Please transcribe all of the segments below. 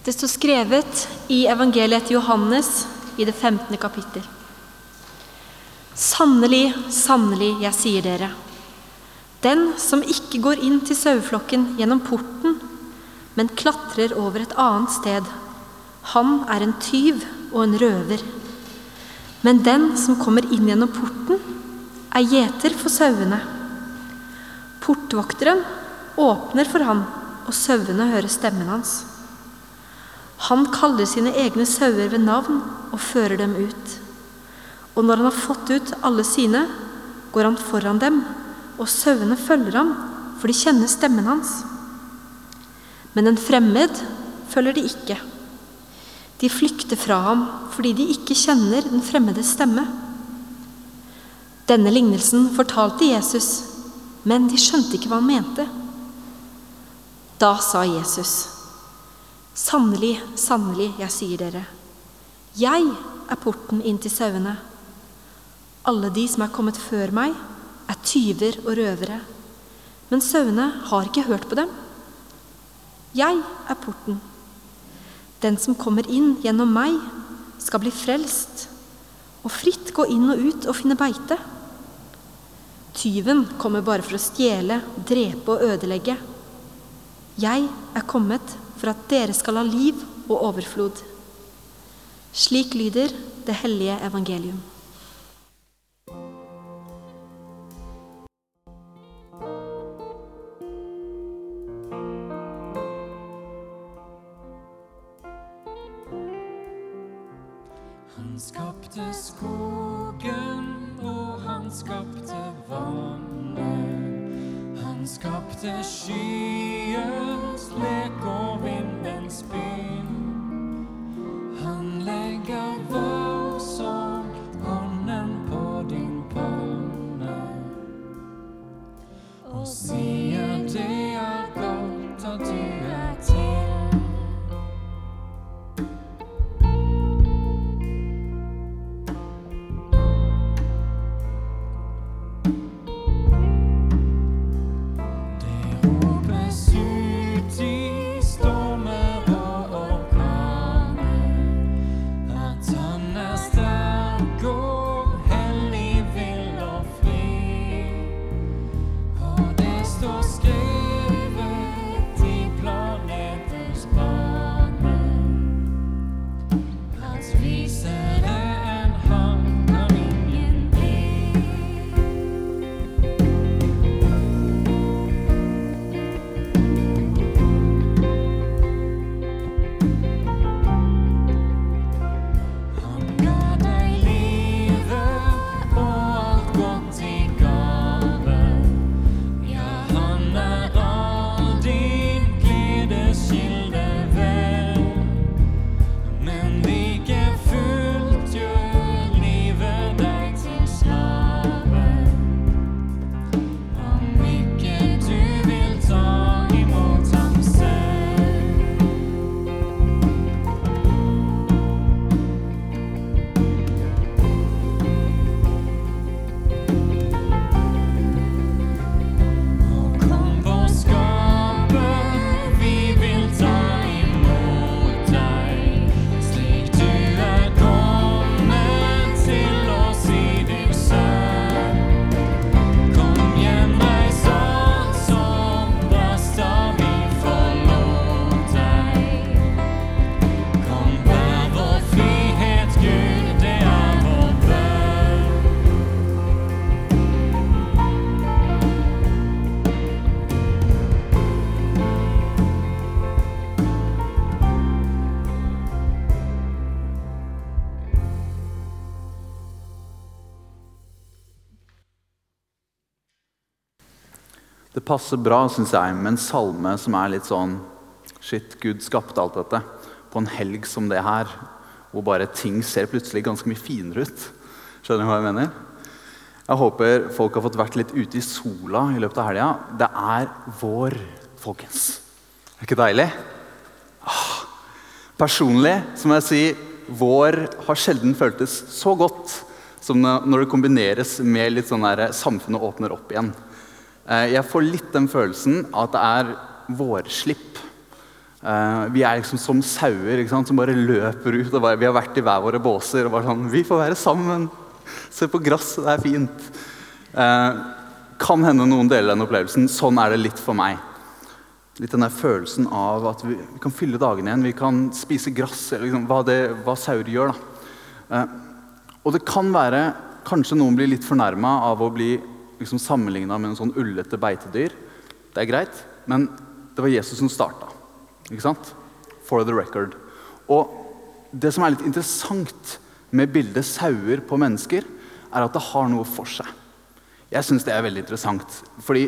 Det står skrevet i evangeliet til Johannes i det 15. kapittel. Sannelig, sannelig, jeg sier dere. Den som ikke går inn til saueflokken gjennom porten, men klatrer over et annet sted, han er en tyv og en røver. Men den som kommer inn gjennom porten, er gjeter for sauene. Portvokteren åpner for han, og sauene hører stemmen hans. Han kaller sine egne sauer ved navn og fører dem ut. Og når han har fått ut alle sine, går han foran dem, og sauene følger ham, for de kjenner stemmen hans. Men en fremmed følger de ikke. De flykter fra ham fordi de ikke kjenner den fremmedes stemme. Denne lignelsen fortalte Jesus, men de skjønte ikke hva han mente. Da sa Jesus, Sannelig, sannelig, jeg sier dere, jeg er porten inn til sauene. Alle de som er kommet før meg, er tyver og røvere, men sauene har ikke hørt på dem. Jeg er porten. Den som kommer inn gjennom meg, skal bli frelst og fritt gå inn og ut og finne beite. Tyven kommer bare for å stjele, drepe og ødelegge. Jeg er kommet for at dere skal ha liv og overflod. Slik lyder det hellige evangelium. Passer bra, syns jeg, med en salme som er litt sånn Shit, Gud skapte alt dette på en helg som det her, hvor bare ting ser plutselig ganske mye finere ut. Skjønner du hva jeg mener? Jeg håper folk har fått vært litt ute i sola i løpet av helga. Det er vår, folkens. Er ikke deilig? Ah. Personlig så må jeg si vår har sjelden føltes så godt som når det kombineres med litt sånn der samfunnet åpner opp igjen. Eh, Jeg får litt den følelsen at det er vårslipp. Eh, vi er liksom som sauer ikke sant? som bare løper ut. bare, Vi har vært i hver våre båser og bare sånn Vi får være sammen! Se på gresset, det er fint. Eh, kan hende noen deler den opplevelsen. Sånn er det litt for meg. Litt den der følelsen av at vi, vi kan fylle dagene igjen. Vi kan spise gress, liksom, hva, hva sauer gjør. da. Og det kan være Kanskje noen blir litt fornærma av å bli liksom, sammenligna med en sånn ullete beitedyr. Det er greit, men det var Jesus som starta. Ikke sant? For the record. Og det som er litt interessant med bildet sauer på mennesker, er at det har noe for seg. Jeg syns det er veldig interessant. Fordi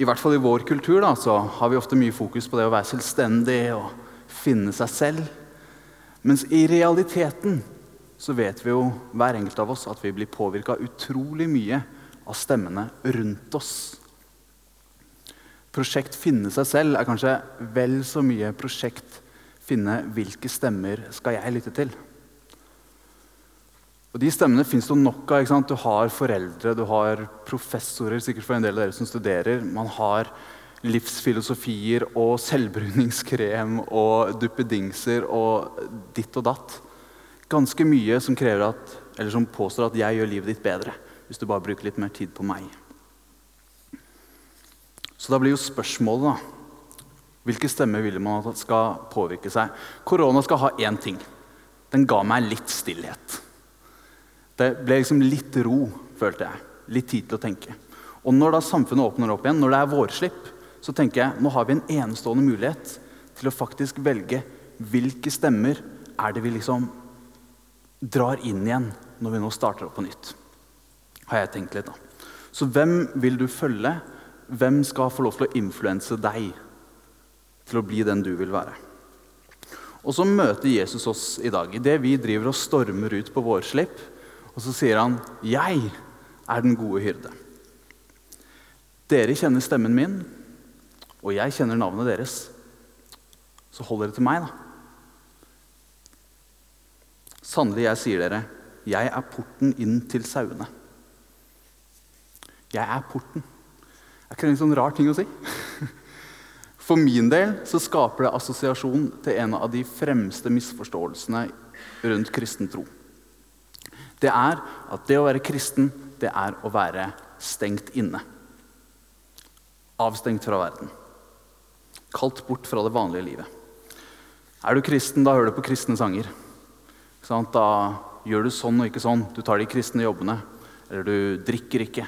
i hvert fall i vår kultur da, så har vi ofte mye fokus på det å være selvstendig og finne seg selv. Mens i realiteten så vet vi jo hver enkelt av oss at vi blir påvirka utrolig mye av stemmene rundt oss. Prosjekt finne seg selv er kanskje vel så mye prosjekt finne hvilke stemmer skal jeg lytte til. Og De stemmene fins det nok av. ikke sant? Du har foreldre, du har professorer, sikkert for en del av dere som studerer. Man har livsfilosofier og selvbruningskrem og duppedingser og ditt og datt. Ganske mye som, at, som påstår at jeg gjør livet ditt bedre hvis du bare bruker litt mer tid på meg. Så da blir jo spørsmålet da, hvilke stemmer vil man at skal påvirke seg? Korona skal ha én ting. Den ga meg litt stillhet. Det ble liksom litt ro, følte jeg. Litt tid til å tenke. Og når da samfunnet åpner opp igjen, når det er vårslipp, så tenker jeg nå har vi en enestående mulighet til å faktisk velge hvilke stemmer er det vi liksom drar inn igjen når vi nå starter opp på nytt. Har jeg tenkt litt da. Så hvem vil du følge? Hvem skal få lov til å influense deg til å bli den du vil være? Og så møter Jesus oss i dag idet vi driver og stormer ut på vårslipp. Og så sier han, 'Jeg er den gode hyrde'. Dere kjenner stemmen min, og jeg kjenner navnet deres. Så hold dere til meg, da. Sannelig, jeg sier dere, jeg er porten inn til sauene. Jeg er porten. Er ikke det en sånn rar ting å si? For min del så skaper det assosiasjon til en av de fremste misforståelsene rundt kristen tro. Det er at det å være kristen, det er å være stengt inne. Avstengt fra verden. Kalt bort fra det vanlige livet. Er du kristen, da hører du på kristne sanger. Da gjør du sånn og ikke sånn. Du tar de kristne jobbene. Eller du drikker ikke.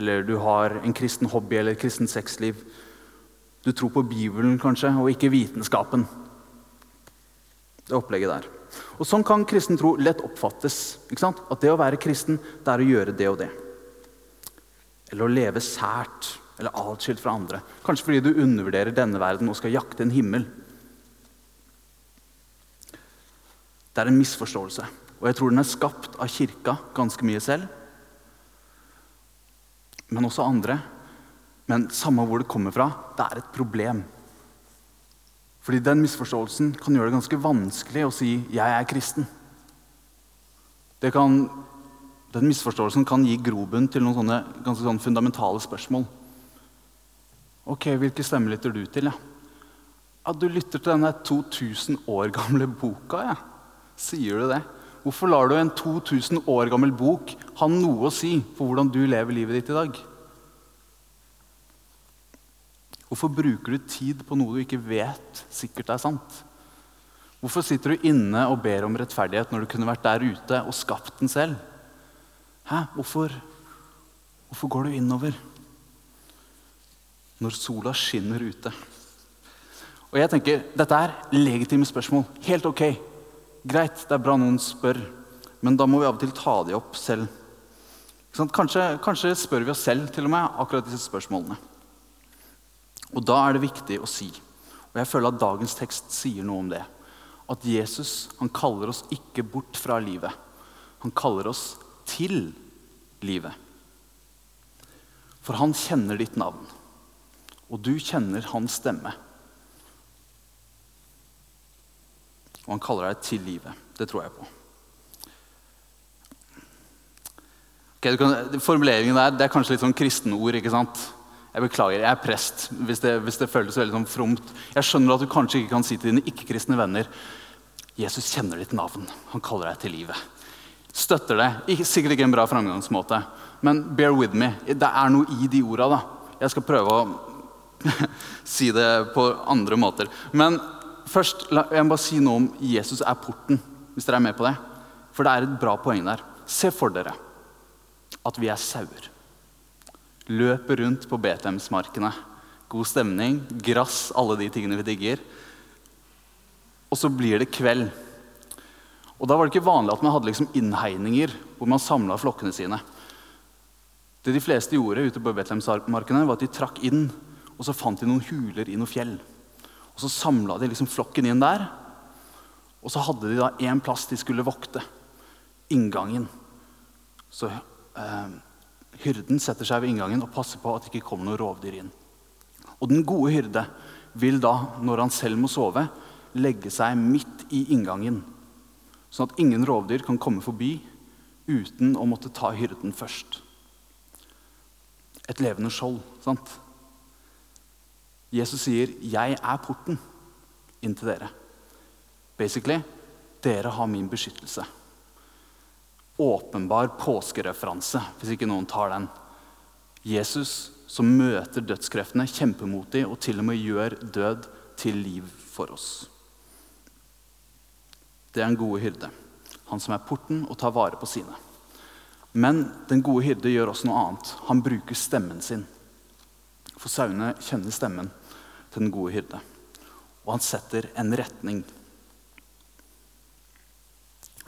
Eller du har en kristen hobby eller et kristent sexliv. Du tror på Bibelen kanskje, og ikke vitenskapen. Det opplegget der. Og Sånn kan kristen tro lett oppfattes. At det å være kristen, det er å gjøre det og det. Eller å leve sært eller atskilt fra andre. Kanskje fordi du undervurderer denne verden og skal jakte en himmel. Det er en misforståelse. Og jeg tror den er skapt av kirka ganske mye selv. Men også andre. Men samme hvor det kommer fra, det er et problem. Fordi den misforståelsen kan gjøre det ganske vanskelig å si 'jeg er kristen'. Kan, den misforståelsen kan gi grobunn til noen sånne ganske sånne fundamentale spørsmål. Ok, hvilke stemmer lytter du til? Ja? ja, Du lytter til denne 2000 år gamle boka. Ja. Sier du det? Hvorfor lar du en 2000 år gammel bok ha noe å si for hvordan du lever livet ditt i dag? Hvorfor bruker du tid på noe du ikke vet sikkert er sant? Hvorfor sitter du inne og ber om rettferdighet når du kunne vært der ute og skapt den selv? Hæ? Hvorfor, hvorfor går du innover når sola skinner ute? Og jeg tenker, Dette er legitime spørsmål. Helt ok. Greit, det er bra noen spør, men da må vi av og til ta de opp selv. Kanskje, kanskje spør vi oss selv til og med akkurat disse spørsmålene. Og da er det viktig å si, og jeg føler at dagens tekst sier noe om det, at Jesus han kaller oss ikke bort fra livet. Han kaller oss til livet. For han kjenner ditt navn, og du kjenner hans stemme. Og han kaller deg til livet. Det tror jeg på. Okay, kan, formuleringen der det er kanskje litt sånn kristenord. ikke sant? Jeg beklager, jeg er prest hvis det, hvis det føles veldig sånn fromt. Jeg skjønner at du kanskje ikke kan si til dine ikke-kristne venner Jesus kjenner ditt navn. Han kaller deg til livet. Støtter det. Ikke, sikkert ikke en bra framgangsmåte, men bear with me. Det er noe i de orda. da. Jeg skal prøve å si det på andre måter. Men først, la, jeg må bare si noe om Jesus er porten, hvis dere er med på det. For det er et bra poeng der. Se for dere at vi er sauer løper rundt på Betlehemsmarkene. God stemning, grass, alle de tingene vi digger. Og så blir det kveld. Og Da var det ikke vanlig at man hadde liksom innhegninger hvor man samla flokkene sine. Det de fleste gjorde ute på Betlehemsmarkene, var at de trakk inn, og så fant de noen huler i noen fjell. Og Så samla de liksom flokken inn der, og så hadde de da én plass de skulle vokte. Inngangen. Så eh, Hyrden setter seg ved inngangen og passer på at det ikke kommer noe rovdyr inn. Og den gode hyrde vil da, når han selv må sove, legge seg midt i inngangen, sånn at ingen rovdyr kan komme forbi uten å måtte ta hyrden først. Et levende skjold, sant? Jesus sier, 'Jeg er porten inn til dere'. Basically, dere har min beskyttelse åpenbar påskereferanse, hvis ikke noen tar den. Jesus som møter dødskreftene kjempemotig og til og med gjør død til liv for oss. Det er en gode hyrde. Han som er porten og tar vare på sine. Men den gode hyrde gjør også noe annet. Han bruker stemmen sin. For sauene kjenner stemmen til den gode hyrde. Og han setter en retning.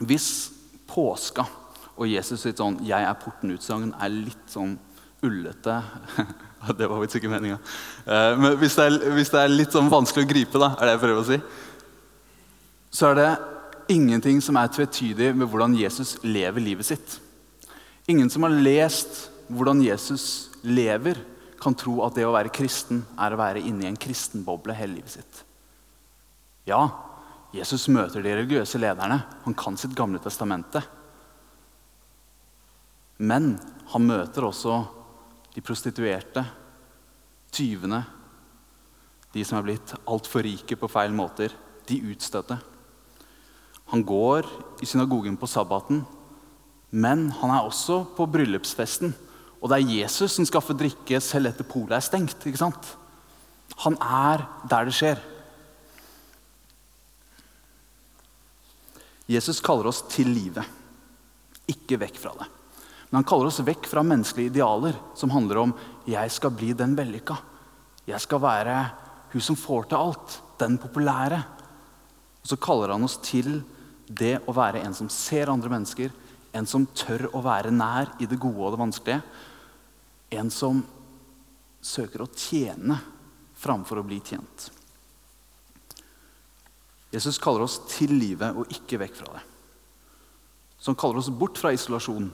Hvis påska og Jesus sitt sånn 'jeg er porten'-utsagn er litt sånn ullete. det var visst ikke meninga. Eh, men hvis det, er, hvis det, er, litt sånn vanskelig å gripe, da, er det jeg prøver å si, så er det ingenting som er tvetydig med hvordan Jesus lever livet sitt. Ingen som har lest hvordan Jesus lever, kan tro at det å være kristen er å være inne i en kristenboble hele livet sitt. Ja, Jesus møter de religiøse lederne. Han kan sitt gamle testamente. Men han møter også de prostituerte, tyvene, de som er blitt altfor rike på feil måter, de utstøtte. Han går i synagogen på sabbaten, men han er også på bryllupsfesten. Og det er Jesus som skaffer drikke selv etter polet er stengt. ikke sant? Han er der det skjer. Jesus kaller oss til livet, ikke vekk fra det. Men han kaller oss vekk fra menneskelige idealer som handler om 'jeg skal bli den vellykka'. Jeg skal være hun som får til alt. Den populære. Og så kaller han oss til det å være en som ser andre mennesker. En som tør å være nær i det gode og det vanskelige. En som søker å tjene framfor å bli tjent. Jesus kaller oss til livet og ikke vekk fra det. Så han kaller oss bort fra isolasjon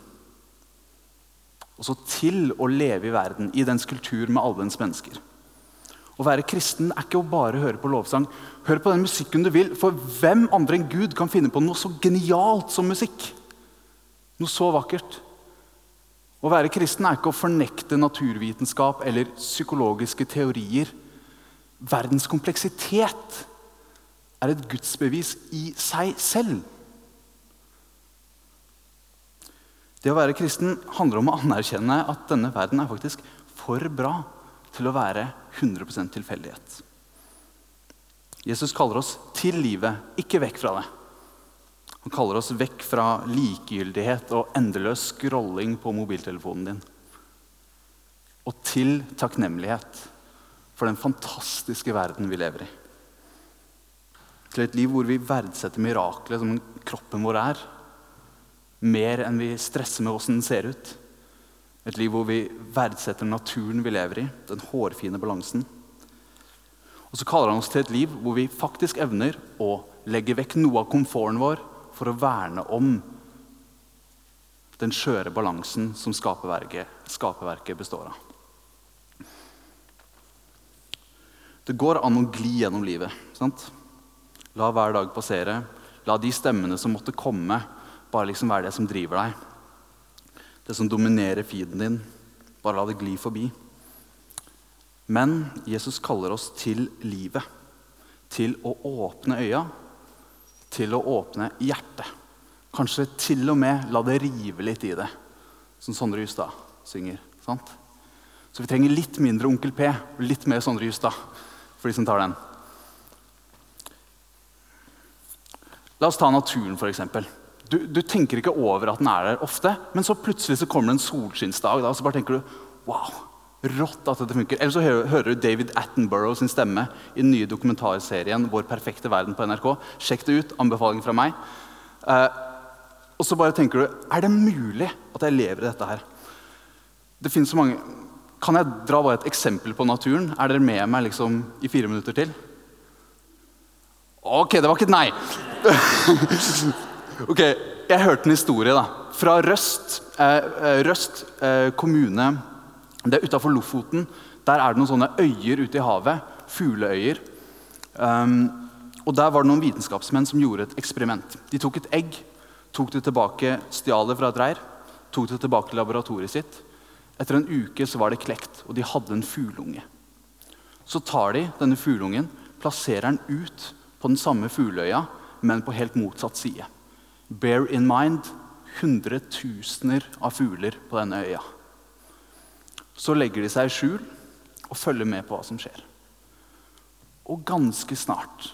og så til å leve i verden, i dens kultur med alle dens mennesker. Å være kristen er ikke å bare høre på lovsang. Hør på den musikken du vil, for hvem andre enn Gud kan finne på noe så genialt som musikk? Noe så vakkert. Å være kristen er ikke å fornekte naturvitenskap eller psykologiske teorier. Verdens kompleksitet er et gudsbevis i seg selv. Det å være kristen handler om å anerkjenne at denne verden er faktisk for bra til å være 100% tilfeldighet. Jesus kaller oss til livet, ikke vekk fra det. Han kaller oss vekk fra likegyldighet og endeløs scrolling på mobiltelefonen din. Og til takknemlighet for den fantastiske verden vi lever i. Til et liv hvor vi verdsetter miraklet som kroppen vår er mer enn vi stresser med åssen den ser ut. Et liv hvor vi verdsetter naturen vi lever i, den hårfine balansen. Og så kaller han oss til et liv hvor vi faktisk evner å legge vekk noe av komforten vår for å verne om den skjøre balansen som skaperverket, skaperverket består av. Det går an å gli gjennom livet. Sant? La hver dag passere. La de stemmene som måtte komme, bare liksom være det som driver deg. Det som dominerer feeden din. Bare la det gli forbi. Men Jesus kaller oss til livet. Til å åpne øya, til å åpne hjertet. Kanskje til og med la det rive litt i det, som Sondre Justad synger. sant? Så vi trenger litt mindre Onkel P og litt mer Sondre Justad for de som tar den. La oss ta naturen, f.eks. Du, du tenker ikke over at den er der ofte, men så plutselig så kommer det en solskinnsdag, da, og så bare tenker du wow, rått at dette funker. Eller så hører, hører du David Attenborough sin stemme i den nye dokumentarserien Vår perfekte verden på NRK. Sjekk det ut. Anbefaling fra meg. Eh, og så bare tenker du Er det mulig at jeg lever i dette her? Det finnes så mange Kan jeg dra bare et eksempel på naturen? Er dere med meg liksom i fire minutter til? Ok, det var ikke et nei. ok, Jeg hørte en historie da, fra Røst, eh, eh, Røst eh, kommune. Det er utafor Lofoten. Der er det noen sånne øyer ute i havet. Fugleøyer. Um, og Der var det noen vitenskapsmenn som gjorde et eksperiment. De tok et egg, tok det tilbake, stjal det fra et reir, tok det tilbake til laboratoriet sitt. Etter en uke så var det klekt, og de hadde en fugleunge. Så tar de denne fugleungen, plasserer den ut på den samme fugleøya, men på helt motsatt side. Bear in mind hundretusener av fugler på denne øya. Så legger de seg i skjul og følger med på hva som skjer. Og ganske snart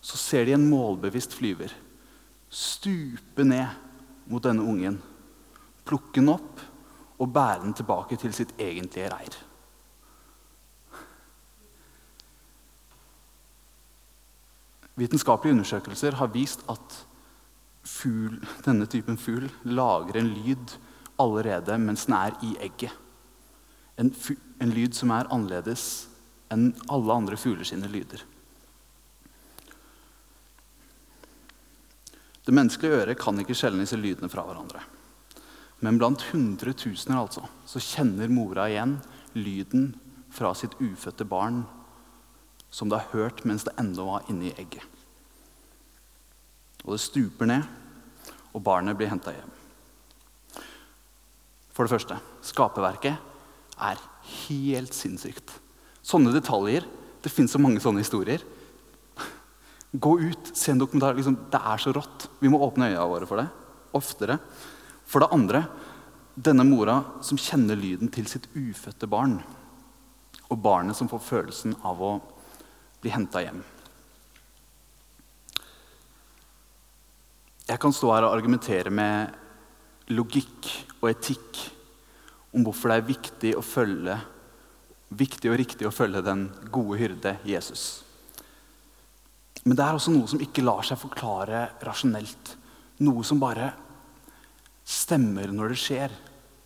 så ser de en målbevisst flyver stupe ned mot denne ungen, plukke den opp og bære den tilbake til sitt egentlige reir. Vitenskapelige undersøkelser har vist at fugl, denne typen fugl lager en lyd allerede mens den er i egget. En, en lyd som er annerledes enn alle andre fugler sine lyder. Det menneskelige øret kan ikke skjelne disse lydene fra hverandre. Men blant hundretusener altså, så kjenner mora igjen lyden fra sitt ufødte barn som det har hørt mens det ennå var inni egget. Og det stuper ned, og barnet blir henta hjem. For det første skaperverket er helt sinnssykt. Sånne detaljer Det fins så mange sånne historier. Gå ut, se en dokumentar. Liksom, det er så rått. Vi må åpne øya våre for det. Oftere. For det andre denne mora som kjenner lyden til sitt ufødte barn. Og barnet som får følelsen av å bli henta hjem. Jeg kan stå her og argumentere med logikk og etikk om hvorfor det er viktig, å følge, viktig og riktig å følge den gode hyrde Jesus. Men det er også noe som ikke lar seg forklare rasjonelt. Noe som bare stemmer når det skjer.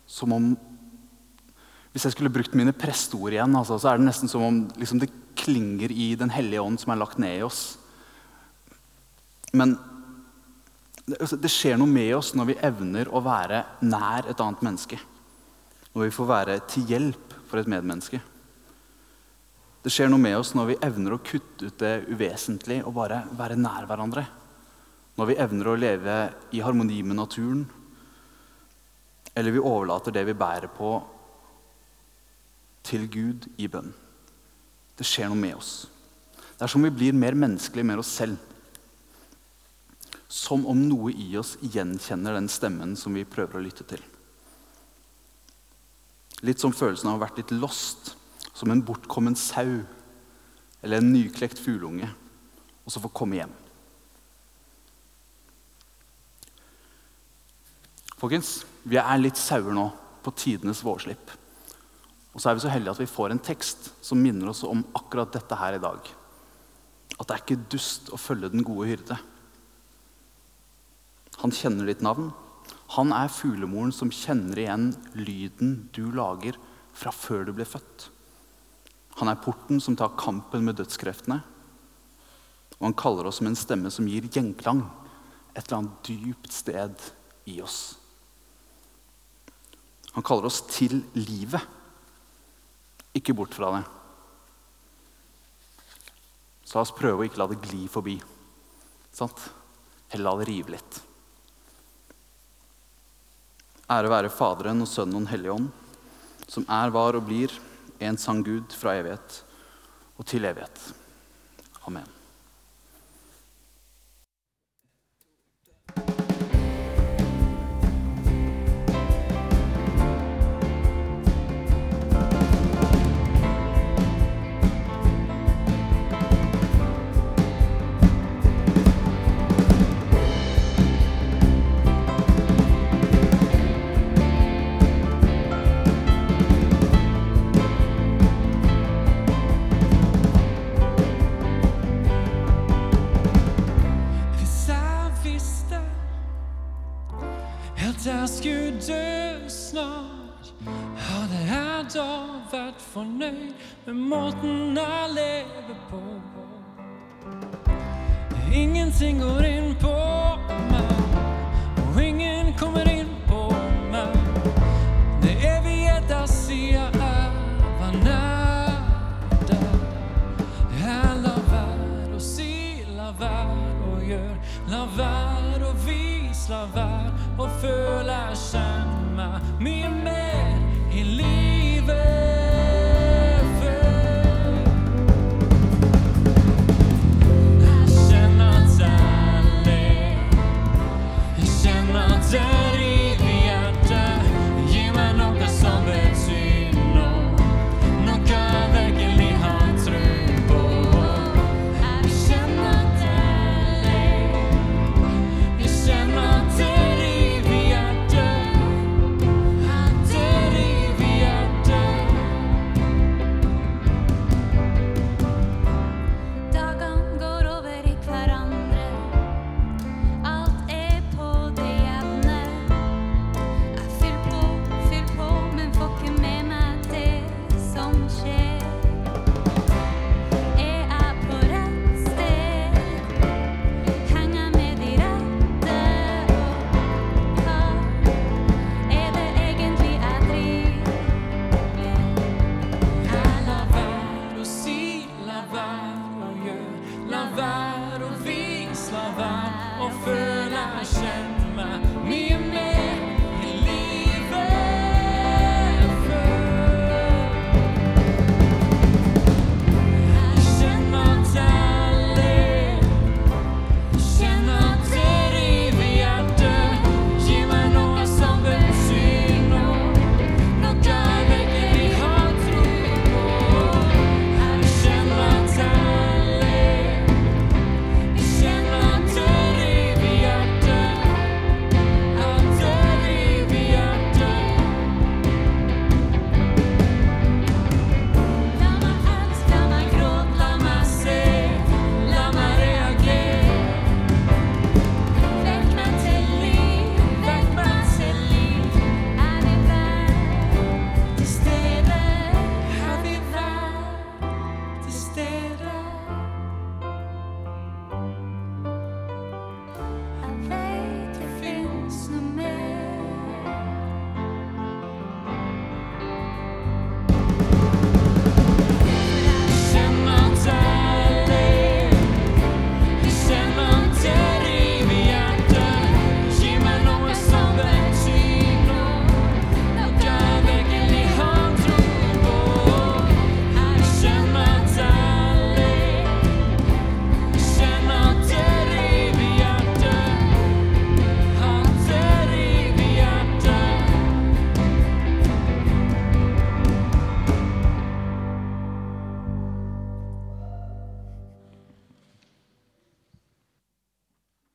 Som om Hvis jeg skulle brukt mine presteord igjen, altså, så er det nesten som om liksom, det klinger i Den hellige ånd som er lagt ned i oss. Men det, altså, skjer noe med oss når vi evner å være nær et annet menneske. Når vi får være til hjelp for et medmenneske. Det skjer noe med oss når vi evner å kutte ut det uvesentlige og bare være nær hverandre. Når vi evner å leve i harmoni med naturen. Eller vi overlater det vi bærer på, til Gud i bønn. Det skjer noe med oss. Det er som vi blir mer menneskelige med oss selv. Som om noe i oss gjenkjenner den stemmen som vi prøver å lytte til. Litt som følelsen av å ha vært litt lost, som en bortkommen sau eller en nyklekt fugleunge, og så få komme hjem. Folkens, vi er litt sauer nå på tidenes vårslipp. Og så er vi så heldige at vi får en tekst som minner oss om akkurat dette her i dag. At det er ikke dust å følge den gode hyrde. Han kjenner ditt navn. Han er fuglemoren som kjenner igjen lyden du lager fra før du ble født. Han er porten som tar kampen med dødskreftene. Og han kaller oss som en stemme som gir gjenklang et eller annet dypt sted i oss. Han kaller oss til livet, ikke bort fra det. Så la oss prøve å ikke la det gli forbi. Sant? Heller la det rive litt. Ære være Faderen og Sønnen og Den hellige ånd, som er, var og blir en sann Gud fra evighet og til evighet. Amen. rädsla värd och føler kjenne mye mer i livet.